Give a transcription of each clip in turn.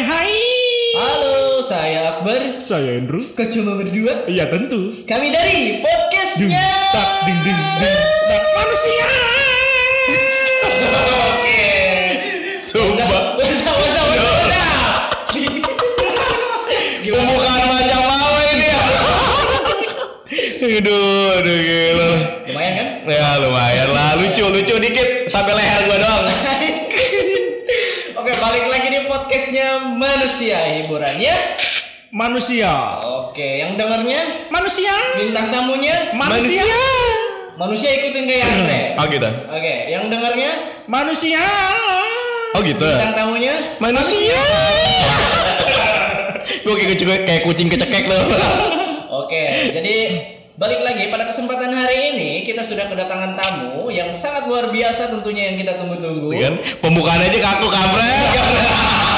Hai hai. Halo, saya Akbar. Saya Andrew. Kok cuma berdua? Iya tentu. Kami dari podcastnya. tak ding ding ding tak manusia. Oke. Sumpah. Wasa. Gimana? Pembukaan macam apa ini ya? aduh, aduh gila. Lumayan kan? Ya lumayan lah, lucu, lucu dikit sampai leher gua doang. Oke, balik lagi di podcastnya manusia hiburannya. Manusia. Oke, yang dengarnya Manusia. bintang tamunya Manusia. manusia ikutin kayak Andre. Oh gitu. Oke, yang dengarnya Manusia. Oh gitu. bintang tamunya Manusia. Gue kayak kucing, kayak kucing kecekek loh. Oke, jadi balik lagi pada kesempatan hari ini kita sudah kedatangan tamu yang sangat luar biasa tentunya yang kita tunggu-tunggu. kan pembukaan aja kaku kampret.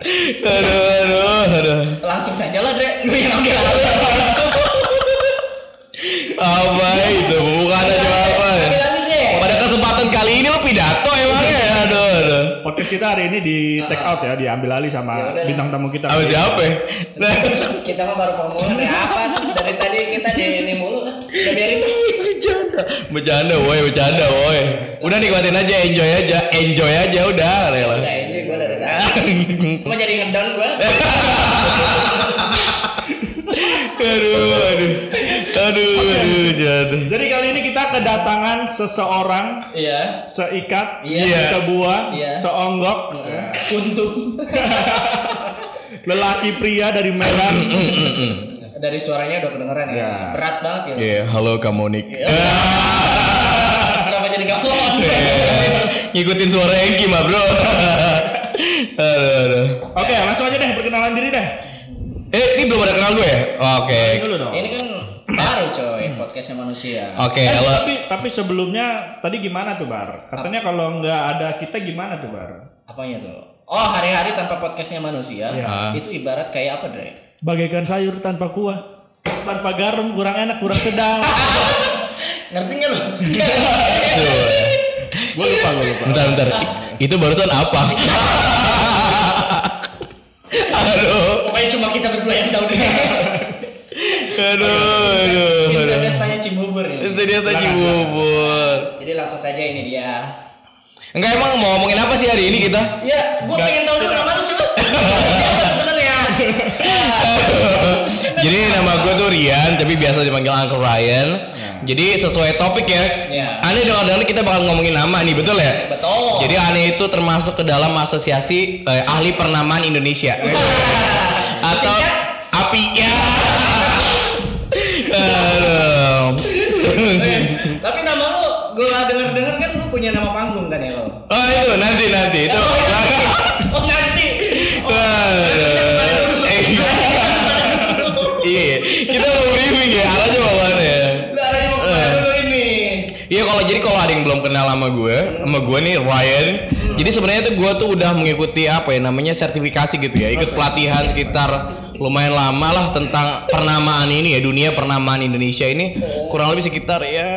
aduh, aduh, aduh. Langsung saja lah, Dre. Lu yang ambil. Apa itu pembukaan aja apa? ya? Ambil alih, Dre. Pada kesempatan kali ini lo pidato emangnya. Aduh, aduh. Podcast kita hari ini di take out ya, diambil alih Ya sama udah. bintang tamu kita. Apa siapa? ya? Nah, Kita mah baru pemula ya apa? Dari tadi kita di ini mulu. Udah biarin. bercanda, bercanda, woi, bercanda, woi. Udah nikmatin aja, enjoy aja, enjoy aja, udah, rela. Udah ini gue dari tadi. Mau jadi ngedown gue. aduh, aduh, aduh, aduh, jatuh. Jadi kali ini kita kedatangan seseorang Iya. seikat, Iya. sebuah, Iya. seonggok, Untung. lelaki pria dari Medan. Dari suaranya udah kedengeran ya. Ya. Berat banget ya. Iya, halo Kamonik. Kenapa jadi kamu? Ngikutin suara Engki mah, Bro. Aduh, aduh. Oke, langsung aja deh perkenalan diri deh. Eh, ini belum ada kenal gue ya? Oke. Ini kan baru coy podcastnya manusia. Oke, Eh, halo. tapi tapi sebelumnya tadi gimana tuh Bar? Katanya kalau nggak ada kita gimana tuh Bar? Apanya tuh? Oh hari-hari tanpa podcastnya manusia Iya. itu ibarat kayak apa Dre? Bagaikan sayur tanpa kuah, tanpa garam, kurang enak, kurang sedap. Ngerti nggak lo? Tuh. gue lupa, gue lupa. Bentar, bentar. Itu barusan apa? aduh, aduh, tanya Cibubur ini. Itu dia tadi bubur. Jadi langsung saja ini dia. Enggak emang mau ngomongin apa sih hari ini kita? Ya, gua Nggak- pengen tahu dulu nama lu siapa? Sebenarnya? Jadi nama gue tuh Rian, tapi biasa dipanggil Uncle Ryan. Jadi sesuai topik ya. Ya. Aneh dengar-dengar kita bakal ngomongin nama nih, betul ya? Betul. Jadi Aneh itu termasuk ke dalam asosiasi eh, ahli pernamaan Indonesia. Atau Singkat? API ya. Punya nama panggung kan ya lo? Oh itu nanti nanti itu. Oh nanti. Oh, Aduh. Eh, Iya, kita mau briefing ya, arahnya mau mana ya? Lu arahnya mau ke mana dulu ini? Iya kalau jadi kalau ada yang belum kenal sama gue, sama gue nih Ryan. Jadi sebenarnya tuh gue tuh udah mengikuti apa ya namanya sertifikasi gitu ya, ikut pelatihan sekitar lumayan lama lah tentang pernamaan ini ya dunia pernamaan Indonesia ini kurang lebih sekitar ya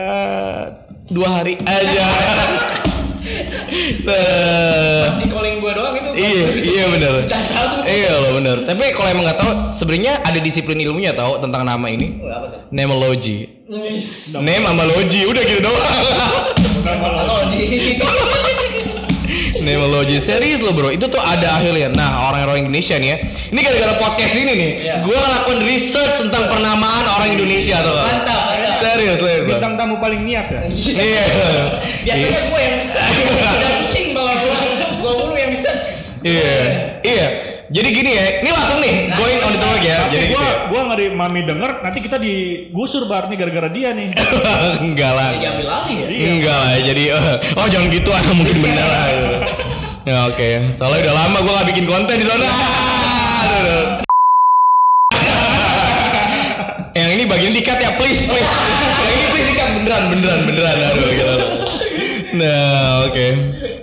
dua hari aja. Nah, Di calling gua doang itu. iya iya benar. Iya loh benar. Tapi kalau emang nggak tahu, sebenarnya ada disiplin ilmunya tahu tentang nama ini. Oh, apa tuh? Nemology. Name sama logi udah gitu doang. Halo di. Nemologi serius loh bro, itu tuh ada akhirnya. Nah orang-orang Indonesia nih ya, ini gara-gara podcast ini nih, Iya. gue ngelakuin research tentang pernamaan orang Indonesia tuh. Mantap, mantap. Serius, serius. Bintang tamu paling niat ya. Iya. Biasanya gua yang udah pusing bawa gua. Gua mulu yang bisa. Iya, iya. Jadi gini ya, ini langsung nih, going on the topic ya. Tapi Jadi gitu gua ya. gua ngeri mami denger nanti kita digusur bar nih gara-gara dia nih. Enggak lah. Jadi ambil alih ya. Enggak lah, jadi eh, oh jangan gitu ah mungkin bener lah. gitu. Ya oke, soalnya udah lama gue gak bikin konten di sana. Aduh, aduh. Yang ini bagian dikat ya, please, please. Yang ini please dikat beneran, beneran, beneran. Aduh, gitu. Nah, oke.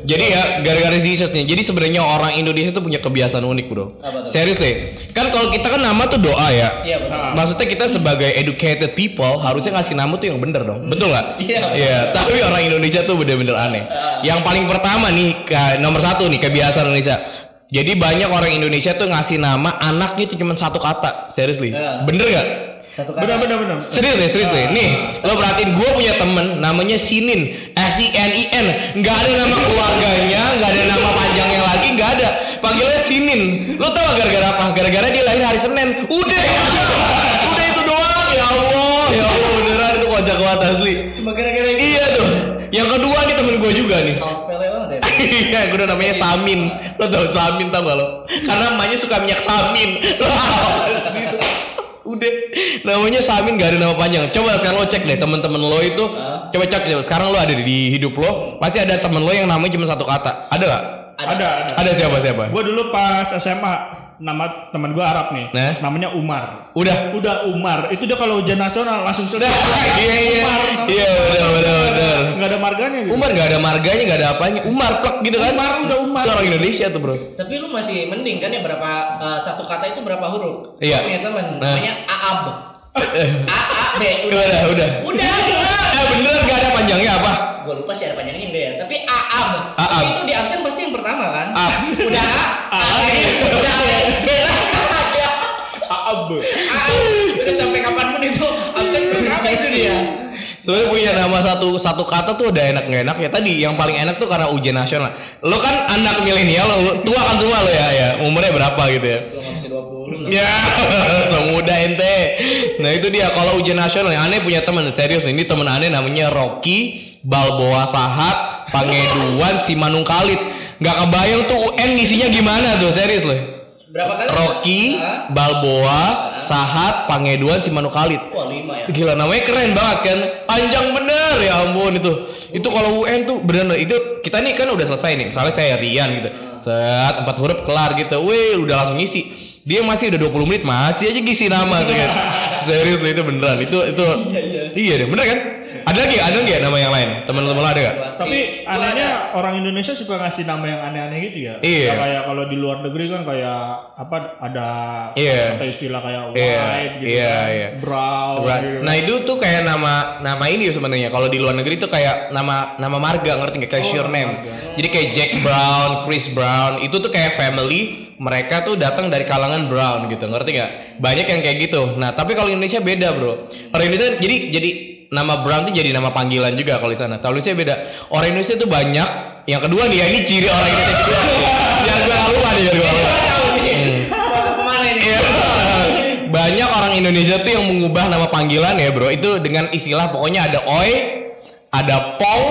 Jadi ya gara-gara researchnya. Jadi sebenarnya orang Indonesia tuh punya kebiasaan unik, Bro. Serius deh. Kan kalau kita kan nama tuh doa ya. Iya benar. Maksudnya kita sebagai educated people harusnya ngasih nama tuh yang bener dong, betul nggak? Iya. Iya. Tapi orang Indonesia tuh bener-bener aneh. Ah. Yang paling pertama nih, nomor satu nih kebiasaan Indonesia, Jadi banyak orang Indonesia tuh ngasih nama anaknya itu cuma satu kata. Seriously. Ya. Bener gak? Satu kata. Benar benar benar. Serius deh, serius deh. Nih, lo perhatiin gue punya temen namanya Sinin, S I N I N. Nggak ada nama keluarganya, nggak ada nama panjangnya lagi, nggak ada. Panggilnya Sinin. Lo tau gak gara-gara apa? Gara-gara dia lahir hari Senin. Udah, udah itu doang. Ya Allah, ya Allah beneran itu kocak banget asli. Cuma gara-gara itu. Iya tuh. Yang kedua nih temen gue juga nih. Ya. Iya, gue udah namanya Samin. Lo tau Samin tau gak lo? Karena emaknya suka minyak Samin. Udah, namanya Samin gak ada nama panjang. Coba sekarang lo cek deh temen-temen lo itu. Coba cek deh. Sekarang lo ada di hidup lo, pasti ada temen lo yang namanya cuma satu kata. Ada gak? Ada ada. Ada siapa siapa? Gue dulu pas SMA nama teman gue Arab nih. Nah. Namanya Umar. Udah. Udah Umar. Itu dia kalau ujian nasional langsung selesai. iya iya. Namanya. Iya, benar benar benar. Nggak ada marganya gitu. Umar gak ada marganya, gak ada apanya. Umar plek gitu kan? Umar, udah Umar. Itu orang Indonesia tuh bro. Tapi lu masih mending kan ya berapa eh, satu kata itu berapa huruf? Iya. Punya temen Nah. namanya Aab. A A B Udah, udah, udah. Udah, udah. Eh beneran gak ada panjangnya apa? Gue lupa sih ada panjangnya enggak ya. Tapi. Aab. Tapi itu di absen pasti yang pertama kan? A. Udah A. A lagi. Udah A. B lagi. Aab. Aab. Udah sampai kapan pun itu absen pertama itu dia. Sebenarnya punya nama satu satu kata tuh udah enak nggak enak ya tadi yang paling enak tuh karena ujian nasional. Lo kan anak milenial, lo tua kan semua lo ya, ya umurnya berapa gitu ya? Gue nggak bisa 20. Ya, semuda ente. Nah itu dia kalau ujian nasional, aneh punya teman serius nih. Ini teman aneh namanya Rocky Balboa Sahat Pangeduan Simanung Kalit. Nggak kebayang tuh UN ngisinya gimana tuh serius loh. Berapa kali? Rocky Hah? Balboa Sahat Pangeduan Simanung Kalit. Wah lima ya. Gila namanya keren banget kan. Panjang bener ya ampun itu. Itu kalau UN tuh bener itu Kita nih kan udah selesai nih. Misalnya saya Rian gitu. Set empat huruf kelar gitu. Wih udah langsung ngisi. Dia masih udah 20 menit Masih aja ngisi nama tuh kan. Serius loh, itu beneran. Itu itu Iya deh bener kan Ada lagi ada lagi ya nama yang lain Temen-temen lo ada gak? Tapi anehnya orang Indonesia suka ngasih nama yang aneh-aneh gitu ya. Iya. Ya, kayak kalau di luar negeri kan kayak apa ada Iya. ada istilah kayak Iya, white gitu iya, kan, iya. brown Right. gitu. Nah itu tuh kayak nama nama ini sebenarnya kalau di luar negeri tuh kayak nama nama marga ngerti nggak kayak Oh, sure nama name. marga. Jadi kayak Jack Brown, Chris Brown itu tuh kayak family mereka tuh datang dari kalangan Brown gitu ngerti nggak? Banyak yang kayak gitu. Nah tapi kalau Indonesia beda bro. Orang Indonesia jadi jadi nama Brown tuh jadi nama panggilan juga kalau di sana. Kalau Indonesia beda. Orang Indonesia tuh banyak. Yang kedua nih ya ini ciri orang Indonesia kedua. Biar gue lupa nih biar gue lupa. Ini? Iya. Banyak orang Indonesia tuh yang mengubah nama panggilan ya bro Itu dengan istilah pokoknya ada oi Ada pong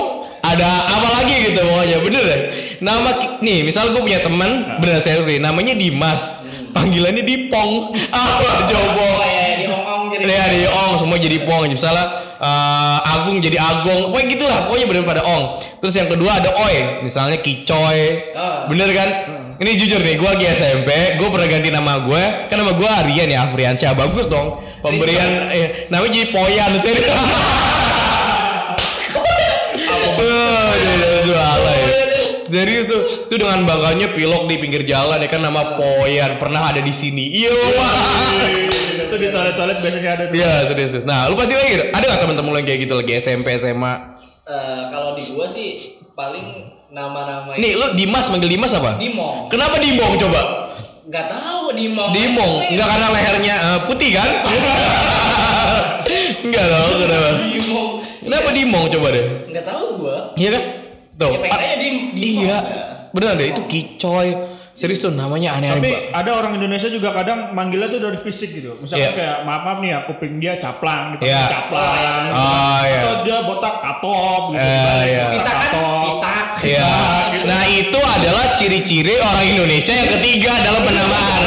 Ada apa lagi gitu pokoknya Bener deh Nama nih misal gue punya teman Bener serius nih Namanya Dimas Panggilannya Dipong Apa Oh ya, di Hong Kong jadi. Ya di ong semua jadi pong Misalnya eh, Agung jadi Agong Pokoknya gitu lah Pokoknya bener pada ong Terus yang kedua ada oi Misalnya Kicoy Ah. Bener kan? Ini jujur nih, gue lagi SMP, gue pernah ganti nama gue, kan nama gue Aryan ya, Afriansyah, bagus dong. Pemberian, eh, namanya jadi Poyan, jadi. Apa? Jadi itu, itu dengan bangganya pilok di pinggir jalan ya kan nama Poyan pernah ada di sini. Iya. Itu di toilet-toilet biasanya ada. Iya, serius. serius. Nah, lu pasti lagi ada gak temen-temen lu yang kayak gitu lagi SMP, SMA? Eh, kalau di gua sih paling nama-nama Nih, lu Dimas manggil Dimas apa? Dimong. Kenapa Dimong coba? Nggak tahu Dimong. Dimong, enggak karena lehernya eh, putih kan? enggak tahu kenapa. Dimong. Kenapa Dimong coba deh? Nggak tahu gua. Iya kan? Tuh. Ya pengen aja di Dimong. Iya. Bener deh itu kicoy. Serius tuh namanya aneh-aneh. Tapi ada orang Indonesia juga kadang manggilnya tuh dari fisik gitu. Misalnya kayak maaf maaf nih ya kuping dia caplang, dipanggil Iya. caplang. gitu. Oh, iya. Atau dia botak katop gitu. Eh, Dipanggil iya. botak Kita kan katop. kita. Iya. gitu. Nah itu adalah ciri-ciri orang Indonesia yang ketiga dalam penamaan.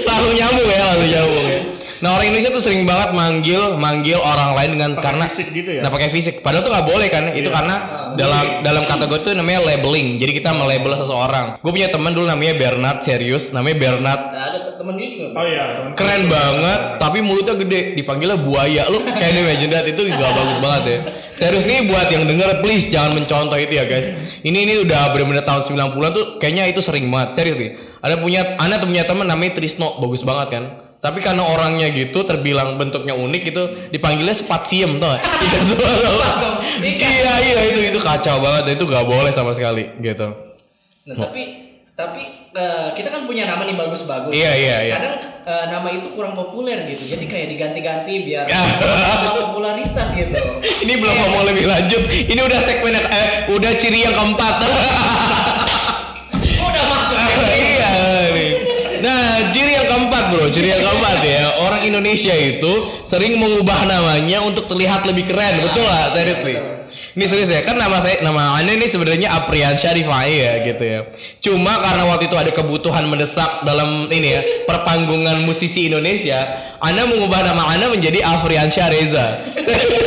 langsung nyambung ya, langsung nyambung ya. Nah orang Indonesia tuh sering banget manggil manggil orang lain dengan Pakai karena fisik gitu ya? Nah pakai fisik. Padahal tuh nggak boleh kan? Itu Iya. karena dalam dalam kategori itu namanya labeling. Jadi kita melabel seseorang. Gue punya teman dulu namanya Bernard serius. Namanya Bernard Nah, ada te- temen dia juga. Oh iya. teman. keren banget tapi mulutnya gede dipanggilnya buaya lu kayak di Imagine That itu juga bagus banget ya serius nih buat yang denger please jangan mencontoh itu ya guys ini ini udah bener-bener tahun 90-an tuh kayaknya itu sering banget serius nih ada punya Ana tuh punya temen namanya Trisno bagus banget kan tapi karena orangnya gitu terbilang bentuknya unik gitu dipanggilnya spasium tuh ikan Ikan. iya iya itu itu kacau banget itu gak boleh sama sekali gitu Nah, tapi tapi eh, kita kan punya nama nih bagus-bagus. Iya, iya, iya. Kadang eh, nama itu kurang populer gitu. Jadi kayak diganti-ganti biar Ya. popularitas gitu. Ini belum ngomong lebih lanjut. Ini udah segmen eh udah ciri yang keempat. Ciri yang keempat ya. Orang Indonesia itu sering mengubah namanya untuk terlihat lebih keren. Betul lah, serius nih. Ini serius ya, kan nama saya nama Anda ini sebenarnya Aprian Syarifai ya gitu ya. Cuma karena waktu itu ada kebutuhan mendesak dalam ini ya, perpanggungan musisi Indonesia, Anda mengubah nama Anda menjadi Afrian Reza.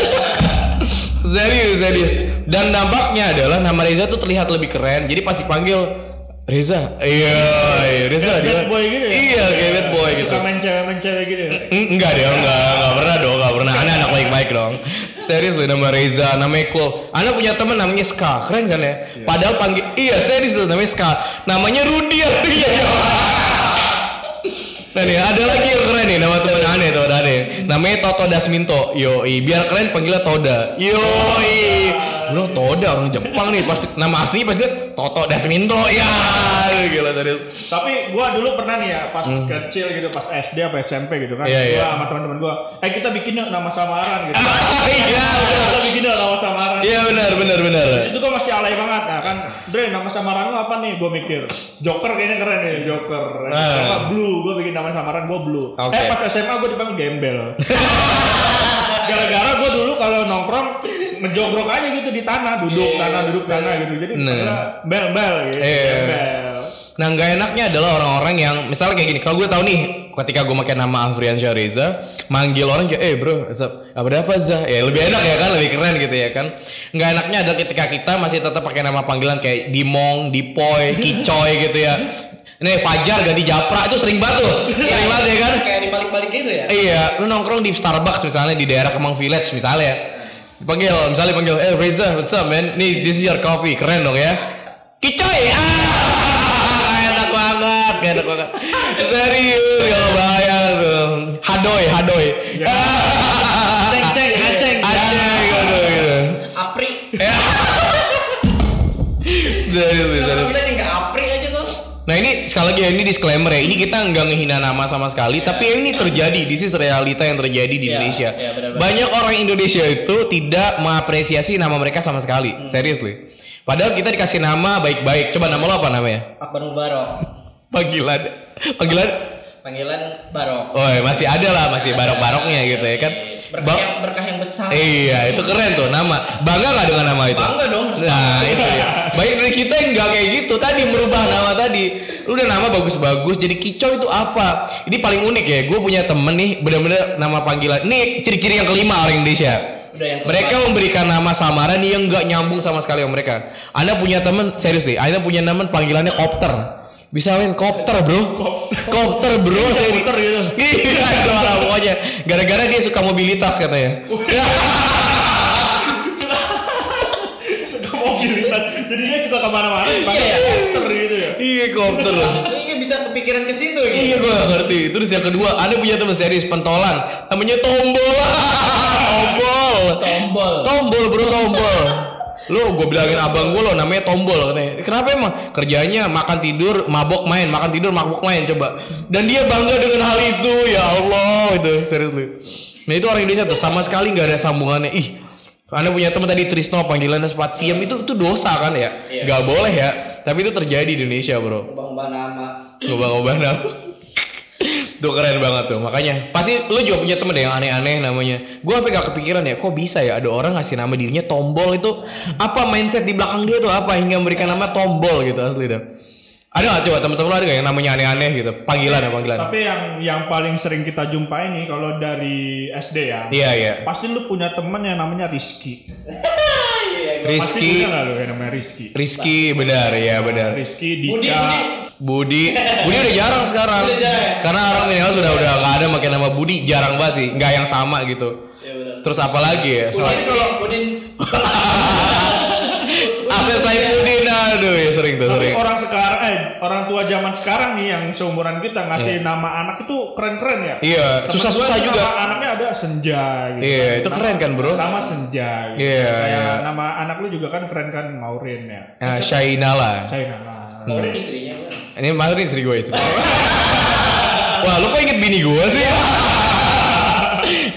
serius, serius. Dan dampaknya adalah nama Reza tuh terlihat lebih keren. Jadi pas dipanggil Reza, iya, iya Reza dia. bad boy gitu ya? Iya, kayak bad boy gitu. Main cewek main cewek gitu. ya? Mm, Enggak deh, enggak, enggak pernah dong, enggak pernah. Anda anak baik-baik dong. Serius loh nama Reza, namanya cool. Anda punya teman namanya Ska, keren kan ya? Padahal panggil, iya serius loh namanya Ska. Namanya Rudy ya. Iya. Nah nih, ada lagi yang keren nih nama teman aneh teman aneh. Namanya Toto Dasminto. Yo, biar keren panggilnya Toda. Yo, Bro, Toda orang Jepang nih. Pasti nama aslinya pasti Toto Dasminto. Ya, gila tadi. Tapi gua dulu pernah nih ya pas kecil gitu pas SD apa SMP gitu kan. Hmm. Iya, gua iya. sama teman-teman gua, "Eh kita bikin yuk nama samaran gitu." Iya, kita bikin yuk nama samaran. Iya benar, benar, benar. Itu gua masih alay banget nah kan. Dre nama samaran lu apa nih? Gua mikir. Joker kayaknya keren nih, Joker. Apa Blue, gua bikin nama samaran gua Blue. Oke. Eh pas SMA gua dipanggil Gembel. Gara-gara gua dulu kalau nongkrong ngejogrok aja gitu di tanah, duduk Iya, tanah, duduk tanah gitu. Jadi Nah. bel bel gitu. Iya. Gembel. Nah nggak enaknya adalah orang-orang yang misalnya kayak gini. Kalau gue tahu nih, ketika gue pakai nama Afrian Reza, manggil orang kayak, eh bro, apa apa Zah? Ya lebih enak ya kan, lebih keren gitu ya kan. Nggak enaknya adalah ketika kita masih tetap pakai nama panggilan kayak Dimong, Dipoy, Kicoy gitu ya. Nih Fajar ganti Japra itu sering banget tuh, sering banget ya kan. Kayak dibalik-balik gitu ya. Iya, lu nongkrong di Starbucks misalnya di daerah Kemang Village misalnya ya. Dipanggil, misalnya panggil, eh Reza, what's up man? Nih, this is your coffee, keren dong ya. Kicoy, ah, kayak enak banget, kayak enak banget. Serius, gak kebayang tuh. Hadoy, hadoy. Ceng, ceng, aceng. Aceng, aduh gitu. Apri. Ya. Serius, serius. Apri? Nah ini sekali lagi ya ini disclaimer ya. Ini kita nggak ngehina nama sama sekali, tapi ini terjadi. This is realita yang terjadi di Iya, Indonesia. iya, benar-benar. Banyak orang Indonesia itu tidak mengapresiasi nama mereka sama sekali. Hmm. Seriously. Padahal kita dikasih nama baik-baik. Coba nama lo apa namanya? Akbar Mubarok. Panggilan. Panggilan. Panggilan Barok. Oh, masih ada lah, masih barok-baroknya gitu ya kan. Berkah Ba- yang berkah yang besar. Iya, itu keren tuh nama. Bangga nggak dengan nama itu? Bangga dong. Nah, itu ya. Banyak dari kita yang nggak kayak gitu. Tadi merubah nama tadi. Lu udah nama bagus-bagus. Jadi kicau itu apa? Ini paling unik ya. Gue punya temen nih, bener-bener nama panggilan. Ini ciri-ciri yang kelima orang Indonesia. Udah yang Mereka memberikan nama samaran yang nggak nyambung sama sekali sama mereka. Anda punya temen, serius nih. Anda punya temen panggilannya kopter. Bisa main kopter bro, kopter bro, seri. Kopter gitu. Iya, pokoknya. Gara-gara dia suka mobilitas katanya. suka mobilisan jadi dia suka ke mana-mana dipakai Iya. komputer gitu ya Iya kopter. Kayaknya bisa kepikiran ke situ gitu. Iya gue ngerti. Terus yang kedua, ada punya teman serius pentolan, namanya tombol. tombol. Tombol. Tombol bro tombol. Lo gue bilangin abang gue lo namanya tombol katanya. Kenapa emang? Kerjanya makan tidur, mabok main, makan tidur, mabok main coba. Dan dia bangga dengan hal itu. Ya Allah itu serius lu. Nah itu orang Indonesia tuh sama sekali nggak ada sambungannya. Ih, anda punya teman tadi Trisno panggilannya Spatium itu itu dosa kan ya? Iya. Gak boleh ya. Tapi itu terjadi di Indonesia bro. Ubah-ubah nama. Ngubah-ngubah nama. Tuh keren banget tuh. Makanya pasti lu juga punya temen deh yang aneh-aneh namanya. Gue sampai gak kepikiran ya, kok bisa ya ada orang ngasih nama dirinya tombol itu apa mindset di belakang dia tuh apa hingga memberikan nama tombol gitu asli dah. Ada gak coba temen-temen lu ada gak yang namanya aneh-aneh gitu? Panggilan ya panggilan. tapi yang yang paling sering kita jumpai nih kalau dari SD ya Iya iya. pasti lu punya temen yang namanya Rizky Iya. pasti Rizky, punya nggak lu yang namanya Rizky Rizky benar ya benar. Rizky Budi, Dika Budi. Budi, Budi udah jarang sekarang. Udah jarang ya? Karena orang milenial sudah udah gak ada pakai nama Budi, jarang banget sih, nggak yang sama gitu. Iya benar. Terus apa lagi ya? Selain kalau Udin Asep Saifuddin, aduh ya sering tuh tapi sering. orang sekarang eh orang tua zaman sekarang nih yang seumuran kita ngasih nama anak itu keren-keren ya Iya, susah-susah juga. nama anaknya ada Senja gitu Iya, itu keren kan, bro? nama Senja gitu. Iya, Kayak iya. nama anak lu juga kan keren kan Maurin ya Nah, Shainala. saya nama Maurin istrinya kan. Ini maksudnya istri gue istri. Wah, lu kok inget bini gue sih?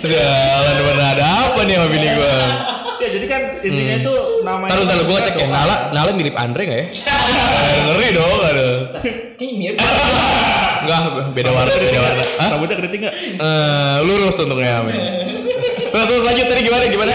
Jalan bener ada apa nih sama bini gue? Jadi kan intinya tuh namanya Taruh taruh gue ngecek ya. Nala Nala mirip Andre nggak ya? Ngeri dong, ada. Kayaknya mirip. Enggak, beda warna, beda warna. Hah? Rambutnya keriting nggak? Eh, lurus untungnya Amin. Terus terus lanjut tadi gimana gimana?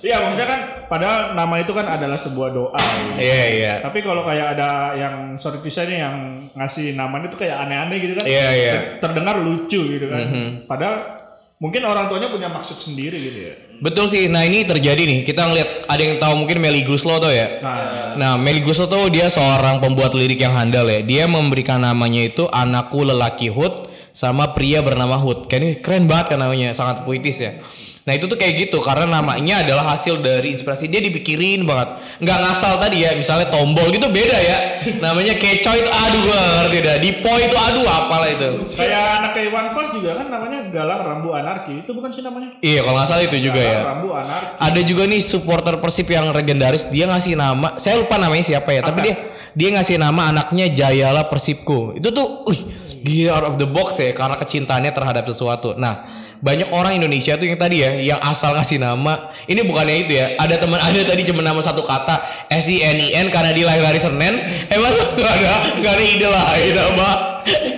Iya maksudnya kan padahal nama itu kan adalah sebuah doa. Iya iya. Tapi kalau kayak ada yang sorry to say nih yang ngasih namanya itu kayak aneh-aneh gitu kan. Iya, iya. ter- Terdengar lucu gitu kan. Mhm. Padahal mungkin orang tuanya punya maksud sendiri gitu ya. Betul sih. Nah ini terjadi nih. Kita ngeliat ada yang tahu mungkin Melly Guslo tuh ya. Nah, Nah Melly Guslo tuh dia seorang pembuat lirik yang handal ya. Dia memberikan namanya itu anakku lelaki Hud sama pria bernama Hud. Kayak ini keren banget kan namanya, sangat puitis ya. Nah itu tuh kayak gitu karena namanya adalah hasil dari inspirasi dia dipikirin banget. Nggak ngasal tadi ya, misalnya tombol gitu beda ya. Namanya kecoy itu aduh nggak ngerti dah. Dipo itu aduh apalah itu. kayak anak kayak One Piece juga kan namanya Galang Rambu Anarki. Itu bukan sih namanya? Iya kalau nggak salah itu juga Galang ya. Rambu Anarki. Ada juga nih supporter Persib yang legendaris dia ngasih nama, saya lupa namanya siapa ya, tapi dia dia ngasih nama anaknya Jayala Persibku. Itu tuh, wih, out of the box ya karena kecintaannya terhadap sesuatu. Nah, banyak orang Indonesia tuh yang tadi ya, yang asal ngasih nama. Ini bukannya itu ya. Ada teman ada tadi cuma nama satu kata S I N I N karena dia lahir hari Senin. Emang nggak ada nggak ada ide lain apa?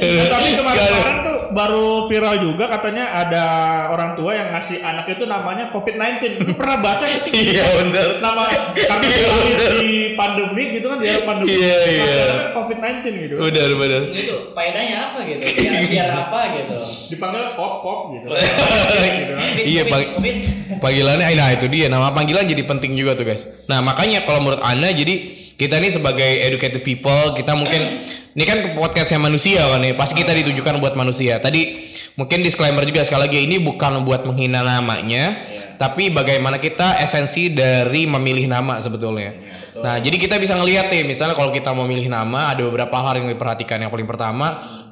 Nah, tapi kemarin-kemarin tuh baru viral juga katanya ada orang tua yang ngasih anak itu namanya COVID-19. Lu pernah baca nggak sih? Iya bener. Nama karena Iya, di- bener. di pandemi gitu kan dia pandemi. Iya, iya. Namanya COVID-19 gitu. Bener bener. Gitu. Faedahnya apa gitu? Biar, biar apa gitu? Dipanggil kop-kop gitu. gitu kan. Covid, Iya, Pak. Covid. Panggilannya, nah itu dia nama panggilan jadi penting juga tuh guys. Nah makanya kalau menurut anda jadi kita ini sebagai educated people kita mungkin ini kan podcastnya manusia kan nih pasti kita ditujukan buat manusia. Tadi mungkin disclaimer juga sekali lagi ini bukan buat menghina namanya, tapi bagaimana kita esensi dari memilih nama sebetulnya. Nah jadi kita bisa ngelihat nih misalnya kalau kita mau milih nama ada beberapa hal yang diperhatikan. Yang paling pertama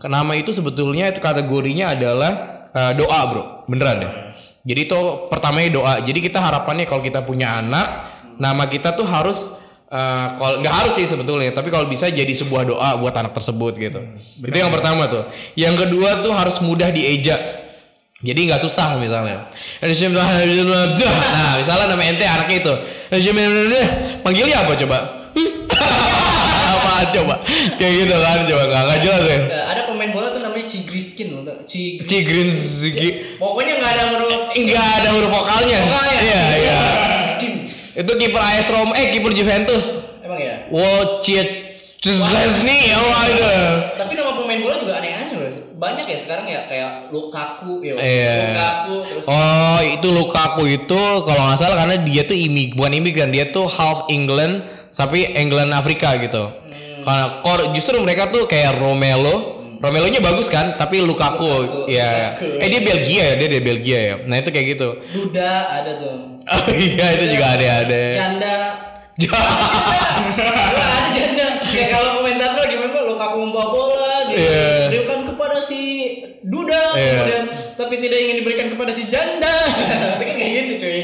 nama itu sebetulnya itu kategorinya adalah eh, doa bro, beneran deh. Jadi itu pertamanya doa. Jadi kita harapannya kalau kita punya anak, nama kita tuh harus eh, kalau nggak harus sih sebetulnya, tapi kalau bisa jadi sebuah doa buat anak tersebut gitu. itu yang pertama tuh. Yang kedua tuh harus mudah dieja. Jadi nggak susah misalnya. Nah, misalnya nama ente anaknya itu. Panggilnya apa coba? apa coba? Kayak gitu kan coba nggak nggak jelas ya. Eh, ada pemain bola tuh namanya Cigriskin loh. Cigris. Ziki. Pokoknya nggak ada huruf Enggak ada huruf vokalnya. vokalnya. Iya, iya. Itu kiper AS Roma, eh kiper Juventus. Emang ya? Wojciech Szczesny, apa itu? Tapi nama pemain bola juga aneh-aneh loh. Banyak ya sekarang ya kayak Lukaku ya. Iya. Lukaku terus Oh, itu Lukaku itu kalau nggak salah karena dia tuh imig, bukan imigran, dia tuh half England, tapi England Afrika gitu. Karena kor justru mereka tuh kayak Romelo, Romelo-nya bagus kan, tapi Lukaku, Lukaku, ya. Lukaku. Eh dia Belgia ya, dia dari Belgia ya. Nah itu kayak gitu. Duda ada tuh. Oh iya itu juga ada ada. Janda. Wah, ada janda. Kayak kalau komentator bola, Lukaku membawa bola, Iya. diberikan kepada si Duda, Iya. kemudian tapi tidak ingin diberikan kepada si janda. Tapi kan kayak gitu cuy.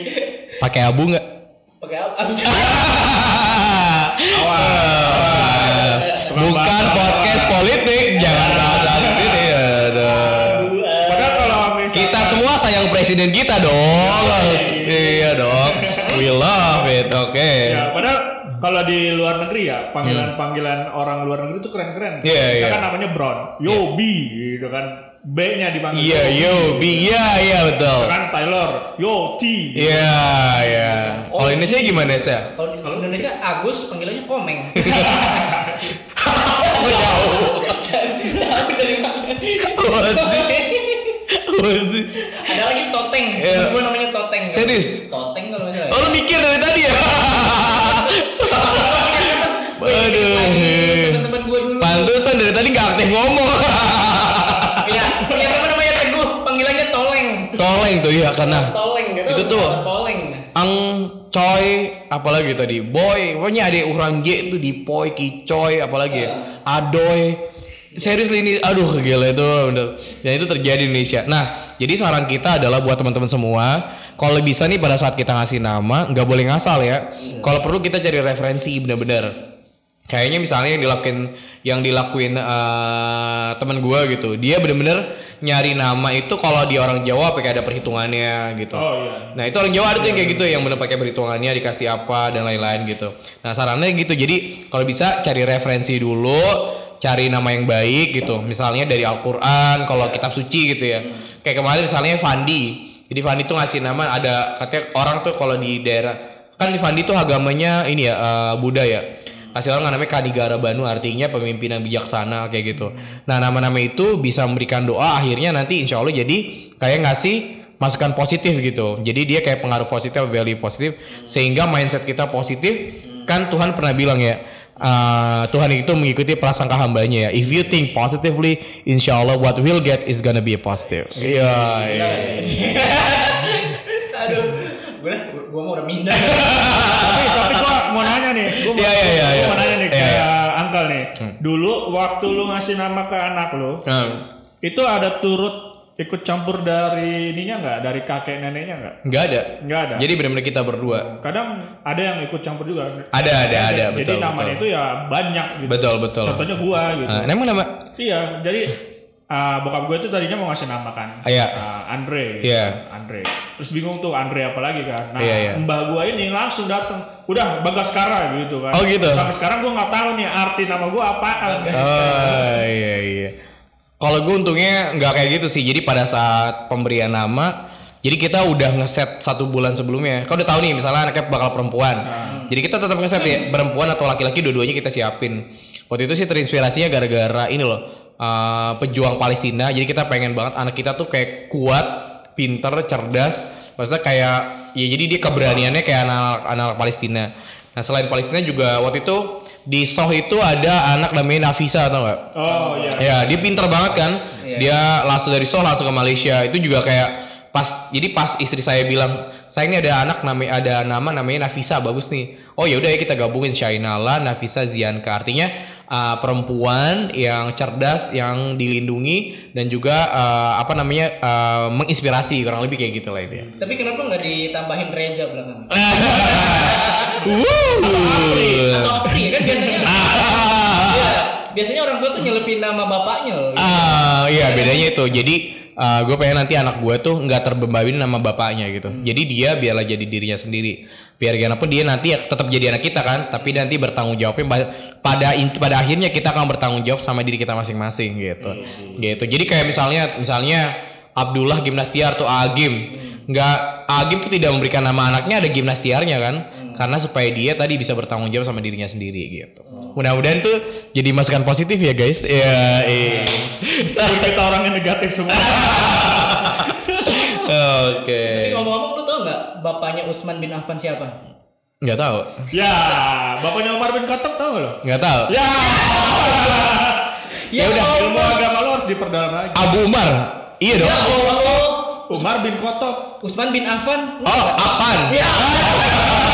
Pakai abu nggak? Pakai apa? Aduh, Bukan podcast sayang presiden kita dong. Iya dong. We love it. Oke. Ya, padahal kalau di luar negeri ya panggilan-panggilan orang luar negeri itu keren-keren. Iya, Kita iya. kan namanya Brown, Yo B gitu kan. B-nya dipanggil. Iya, yo, bi, iya, iya betul. Kan Taylor, Yo T. Iya, iya. Kalau ini sih gimana sih? Kalau di Indonesia Agus panggilannya Komeng. Oh, jauh. Tahu dari mana? Ada lagi Toteng. Iya. Gue namanya Toteng. Serius? Toteng kalau misalnya. Oh, lu mikir dari tadi ya? Waduh. Teman-teman gue dulu. Pantesan dari tadi nggak aktif ngomong. Iya, punya teman namanya Teguh, panggilannya Toleng. Toleng tuh ya karena Toleng gitu. Itu tuh. Toleng. ang coy apalagi tadi boy pokoknya ada orang G itu di poi kicoy apalagi ya adoy serius ini aduh gila itu bener. Dan itu terjadi di Indonesia. Nah jadi saran kita adalah buat teman-teman semua kalau bisa nih pada saat kita ngasih nama nggak boleh ngasal ya. Kalau perlu kita cari referensi bener-bener. Kayaknya misalnya yang dilakuin yang dilakuin eh, teman gua gitu dia bener-bener nyari nama itu kalau dia orang Jawa pakai ada perhitungannya gitu. Oh iya. Nah itu orang Jawa ada tuh yang kayak gitu yang bener pakai perhitungannya dikasih apa dan lain-lain gitu. Nah sarannya gitu. Jadi kalau bisa cari referensi dulu, cari nama yang baik gitu. Misalnya dari Al-Quran, kalau kitab suci gitu ya. Kayak kemarin misalnya Fandi. Jadi Fandi tuh ngasih nama ada katanya orang tuh kalau di daerah kan di Fandi tuh agamanya ini ya eh, Buddha ya. Kasih orang namanya Kanigara Banu artinya pemimpin yang bijaksana kayak gitu. Nah nama-nama itu bisa memberikan doa akhirnya nanti insya Allah jadi kayak ngasih masukan positif gitu. Jadi dia kayak pengaruh positif, value positif sehingga mindset kita positif. Kan Tuhan pernah bilang ya, uh, Tuhan itu mengikuti prasangka hambanya ya. If you think positively, insya Allah what we'll get is gonna be a positive. Iya. iya. Aduh, gue gue mau udah minder. tapi tapi gua mau nanya nih, gua mau, Iya, iya, iya, gua iya. mau nanya nih ke Iya, Uncle nih. Dulu waktu lu ngasih nama ke anak lu, Nah, itu ada turut ikut campur dari ininya nggak? Dari kakek neneknya nggak? nggak ada. Nggak ada. Jadi benar-benar kita berdua. Kadang ada yang ikut campur juga. Ada, ada, ada. Jadi Betul, namanya betul. itu ya banyak gitu. Betul, betul. Contohnya gua gitu. Nah, emang nama? Iya, jadi ah, bokap gue itu tadinya mau ngasih nama kan, Ah, iya. Ah, Andre, Iya. Andre. Terus bingung tuh Andre apa lagi kan. Nah, Iya, iya. mbah gue ini langsung datang, udah Bagaskara gitu kan. Oh, gitu. Sampai sekarang gue nggak tahu nih arti nama gue apaan. Oh iya iya. Kalau gue untungnya nggak kayak gitu sih. Jadi pada saat pemberian nama, jadi kita udah ngeset satu bulan sebelumnya. Kau udah tahu nih, misalnya anaknya bakal perempuan. Jadi kita tetap ngeset ya perempuan atau laki-laki dua-duanya kita siapin. Waktu itu sih terinspirasinya gara-gara ini loh eh, pejuang Palestina. Jadi kita pengen banget anak kita tuh kayak kuat, pinter, cerdas. Maksudnya kayak ya jadi dia keberaniannya kayak anak anak Palestina. Nah selain Palestina juga waktu itu di Soh itu ada anak namanya Nafisa atau enggak? Oh iya. Ya, dia pinter banget kan. Iya. Dia langsung dari Seoul langsung ke Malaysia. Itu juga kayak pas jadi pas istri saya bilang, "Saya ini ada anak namanya ada nama namanya Nafisa, bagus nih." Oh ya udah ya kita gabungin Syainala, Nafisa, Zianka. Artinya uh, perempuan yang cerdas, yang dilindungi dan juga uh, apa namanya uh, menginspirasi kurang lebih kayak gitu lah itu ya. Tapi kenapa nggak ditambahin Reza belakang? Wuh. Atau Apri kan biasanya. Iya, biasanya orang tua tuh nyelepin nama bapaknya loh. Ah, iya bedanya itu. Jadi gue pengen nanti anak gue tuh nggak terbebani nama bapaknya gitu. Jadi dia biarlah jadi dirinya sendiri. Biar gimana pun dia nanti ya tetap jadi anak kita kan, tapi nanti bertanggung jawabnya pada pada akhirnya kita akan bertanggung jawab sama diri kita masing-masing gitu. Gitu. Jadi kayak misalnya misalnya Abdullah Gimnastiar atau Agim. Nggak Agim tuh tidak memberikan nama anaknya ada gimnastiarnya kan. Karena supaya dia tadi bisa bertanggung jawab sama dirinya sendiri gitu. Mudah-mudahan tuh jadi masukan positif ya guys. Ya, iya. Meskipun kita orang yang negatif semua. Oke. Tapi ngomong-ngomong lu tau nggak bapaknya Usman bin Affan siapa? Nggak tahu. ya, bapaknya Umar bin Khattab tahu lo? Nggak tahu. Ya. Ya udah. Ilmu agama lo harus diperdalam lagi. Abu Umar. Iya dong. Oh, oh, Umar bin Khattab. Usman bin Affan. Oh, Apan. Ya.